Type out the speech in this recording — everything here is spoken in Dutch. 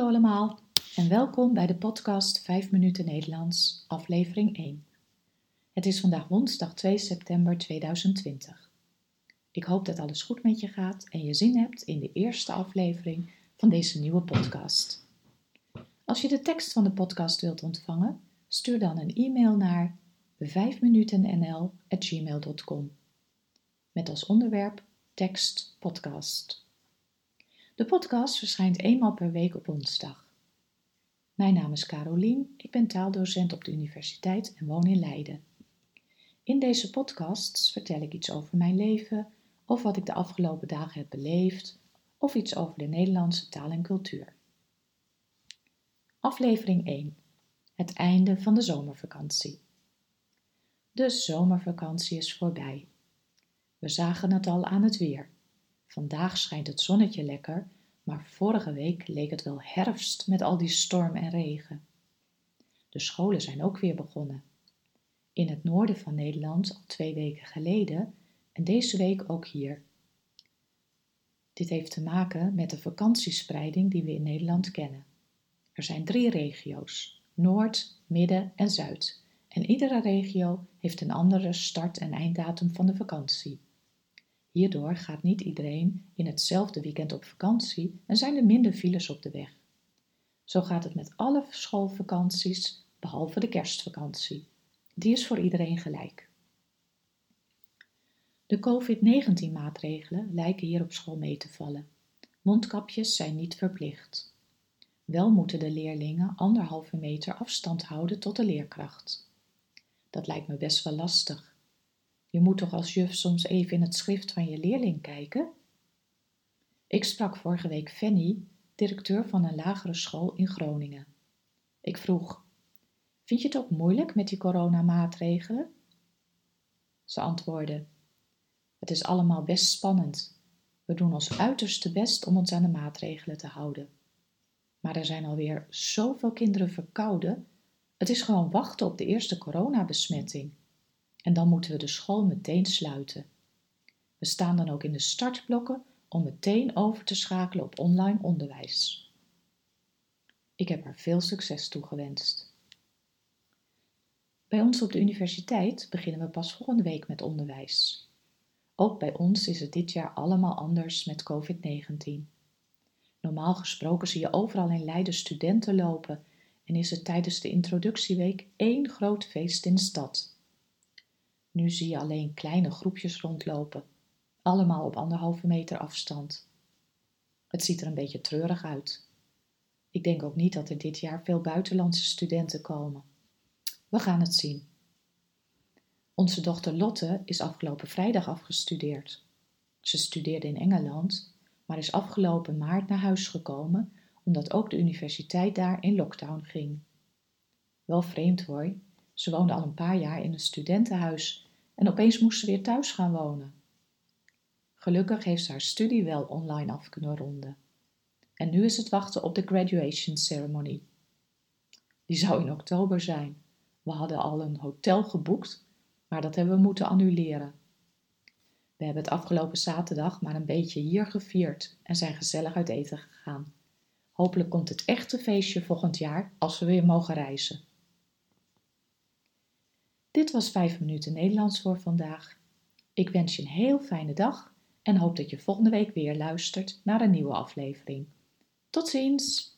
allemaal en welkom bij de podcast 5 minuten Nederlands, aflevering 1. Het is vandaag woensdag 2 september 2020. Ik hoop dat alles goed met je gaat en je zin hebt in de eerste aflevering van deze nieuwe podcast. Als je de tekst van de podcast wilt ontvangen, stuur dan een e-mail naar 5minutennl@gmail.com met als onderwerp tekst podcast. De podcast verschijnt eenmaal per week op woensdag. Mijn naam is Carolien, ik ben taaldocent op de universiteit en woon in Leiden. In deze podcasts vertel ik iets over mijn leven, of wat ik de afgelopen dagen heb beleefd, of iets over de Nederlandse taal en cultuur. Aflevering 1. Het einde van de zomervakantie. De zomervakantie is voorbij. We zagen het al aan het weer. Vandaag schijnt het zonnetje lekker, maar vorige week leek het wel herfst met al die storm en regen. De scholen zijn ook weer begonnen. In het noorden van Nederland al twee weken geleden en deze week ook hier. Dit heeft te maken met de vakantiespreiding die we in Nederland kennen. Er zijn drie regio's: Noord, Midden en Zuid. En iedere regio heeft een andere start- en einddatum van de vakantie. Hierdoor gaat niet iedereen in hetzelfde weekend op vakantie en zijn er minder files op de weg. Zo gaat het met alle schoolvakanties behalve de kerstvakantie. Die is voor iedereen gelijk. De COVID-19-maatregelen lijken hier op school mee te vallen. Mondkapjes zijn niet verplicht. Wel moeten de leerlingen anderhalve meter afstand houden tot de leerkracht. Dat lijkt me best wel lastig. Je moet toch als juf soms even in het schrift van je leerling kijken? Ik sprak vorige week Fanny, directeur van een lagere school in Groningen. Ik vroeg: Vind je het ook moeilijk met die coronamaatregelen? Ze antwoordde: Het is allemaal best spannend. We doen ons uiterste best om ons aan de maatregelen te houden. Maar er zijn alweer zoveel kinderen verkouden. Het is gewoon wachten op de eerste coronabesmetting. En dan moeten we de school meteen sluiten. We staan dan ook in de startblokken om meteen over te schakelen op online onderwijs. Ik heb haar veel succes toegewenst. Bij ons op de universiteit beginnen we pas volgende week met onderwijs. Ook bij ons is het dit jaar allemaal anders met COVID-19. Normaal gesproken zie je overal in Leiden studenten lopen en is het tijdens de introductieweek één groot feest in de stad. Nu zie je alleen kleine groepjes rondlopen, allemaal op anderhalve meter afstand. Het ziet er een beetje treurig uit. Ik denk ook niet dat er dit jaar veel buitenlandse studenten komen. We gaan het zien. Onze dochter Lotte is afgelopen vrijdag afgestudeerd. Ze studeerde in Engeland, maar is afgelopen maart naar huis gekomen omdat ook de universiteit daar in lockdown ging. Wel vreemd hoor, ze woonde al een paar jaar in een studentenhuis en opeens moest ze weer thuis gaan wonen. Gelukkig heeft ze haar studie wel online af kunnen ronden. En nu is het wachten op de graduation ceremony. Die zou in oktober zijn. We hadden al een hotel geboekt, maar dat hebben we moeten annuleren. We hebben het afgelopen zaterdag maar een beetje hier gevierd en zijn gezellig uit eten gegaan. Hopelijk komt het echte feestje volgend jaar als we weer mogen reizen. Dit was 5 minuten Nederlands voor vandaag. Ik wens je een heel fijne dag en hoop dat je volgende week weer luistert naar een nieuwe aflevering. Tot ziens!